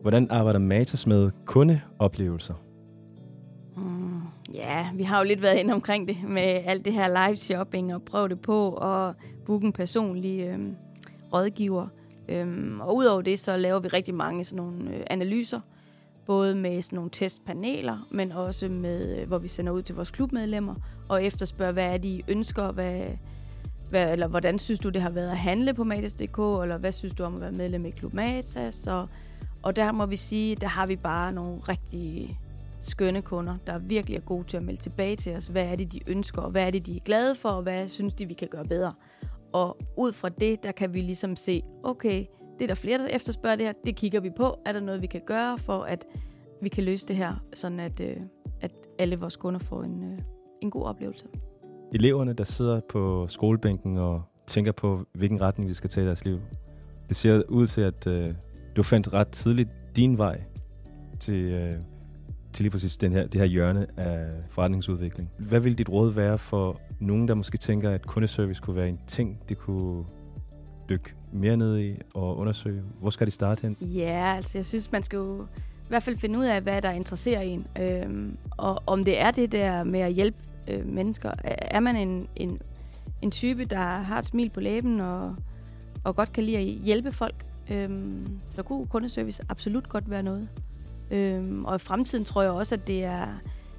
Hvordan arbejder Matas med kundeoplevelser? Mm, ja, vi har jo lidt været inde omkring det med alt det her live shopping og prøve det på og booke en personlig øhm, rådgiver. Øhm, og udover det, så laver vi rigtig mange sådan nogle øh, analyser, både med sådan nogle testpaneler, men også med, øh, hvor vi sender ud til vores klubmedlemmer og efterspørger, hvad er de ønsker, hvad, hvad, eller hvordan synes du, det har været at handle på Matas.dk, eller hvad synes du om at være medlem i Klub Matas, og, og der må vi sige, der har vi bare nogle rigtig skønne kunder, der virkelig er gode til at melde tilbage til os, hvad er det, de ønsker, og hvad er det, de er glade for, og hvad synes de, vi kan gøre bedre. Og ud fra det, der kan vi ligesom se, okay, det er der flere, der efterspørger det her, det kigger vi på. Er der noget, vi kan gøre for, at vi kan løse det her, sådan at, øh, at alle vores kunder får en, øh, en god oplevelse. Eleverne, der sidder på skolebænken og tænker på, hvilken retning de skal tage i deres liv. Det ser ud til, at øh, du fandt ret tidligt din vej til, øh, til lige præcis den her, det her hjørne af forretningsudvikling. Hvad vil dit råd være for nogen, der måske tænker, at kundeservice kunne være en ting, de kunne dykke mere ned i og undersøge? Hvor skal de starte hen? Ja, altså jeg synes, man skal jo i hvert fald finde ud af, hvad der interesserer en. Øhm, og om det er det der med at hjælpe øh, mennesker. Er man en, en, en type, der har et smil på læben og, og godt kan lide at hjælpe folk, øhm, så kunne kundeservice absolut godt være noget. Øhm, og i fremtiden tror jeg også, at det er,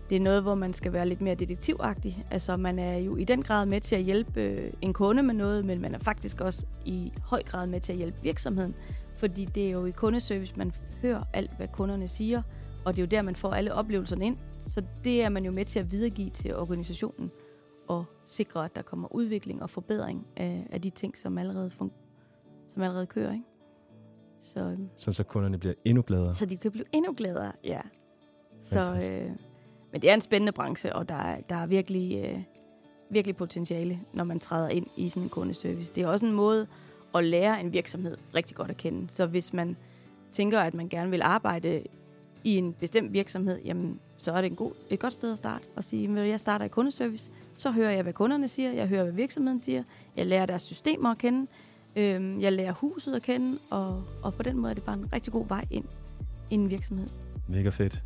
det er noget, hvor man skal være lidt mere detektivagtig. Altså man er jo i den grad med til at hjælpe øh, en kunde med noget, men man er faktisk også i høj grad med til at hjælpe virksomheden. Fordi det er jo i kundeservice, man hører alt, hvad kunderne siger, og det er jo der, man får alle oplevelserne ind. Så det er man jo med til at videregive til organisationen og sikre, at der kommer udvikling og forbedring af, af de ting, som allerede, fun- som allerede kører. Ikke? Så, øhm, så, så kunderne bliver endnu gladere? Så de kan blive endnu gladere, ja. Så, øh, men det er en spændende branche, og der er, der er virkelig, øh, virkelig potentiale, når man træder ind i sådan en kundeservice. Det er også en måde at lære en virksomhed rigtig godt at kende. Så hvis man tænker, at man gerne vil arbejde i en bestemt virksomhed, jamen, så er det en god, et godt sted at starte og sige, at jeg starter i kundeservice, så hører jeg, hvad kunderne siger, jeg hører, hvad virksomheden siger, jeg lærer deres systemer at kende, øh, jeg lærer huset at kende, og, og på den måde er det bare en rigtig god vej ind i en virksomhed. Mega fedt.